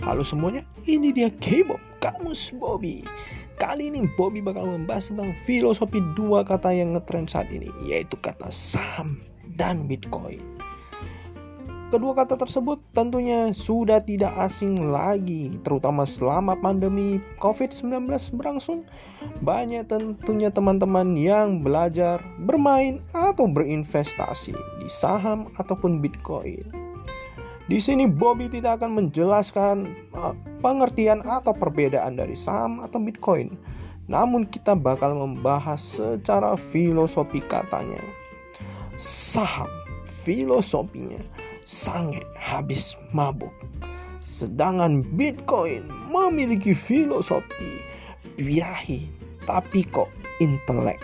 Halo semuanya, ini dia K-Bob, Kamus Bobby. Kali ini Bobby bakal membahas tentang filosofi dua kata yang ngetrend saat ini, yaitu kata saham dan Bitcoin. Kedua kata tersebut tentunya sudah tidak asing lagi, terutama selama pandemi COVID-19 berlangsung. Banyak tentunya teman-teman yang belajar, bermain, atau berinvestasi di saham ataupun Bitcoin. Di sini Bobby tidak akan menjelaskan uh, pengertian atau perbedaan dari saham atau Bitcoin. Namun kita bakal membahas secara filosofi katanya. Saham filosofinya sange habis mabuk. Sedangkan Bitcoin memiliki filosofi birahi tapi kok intelek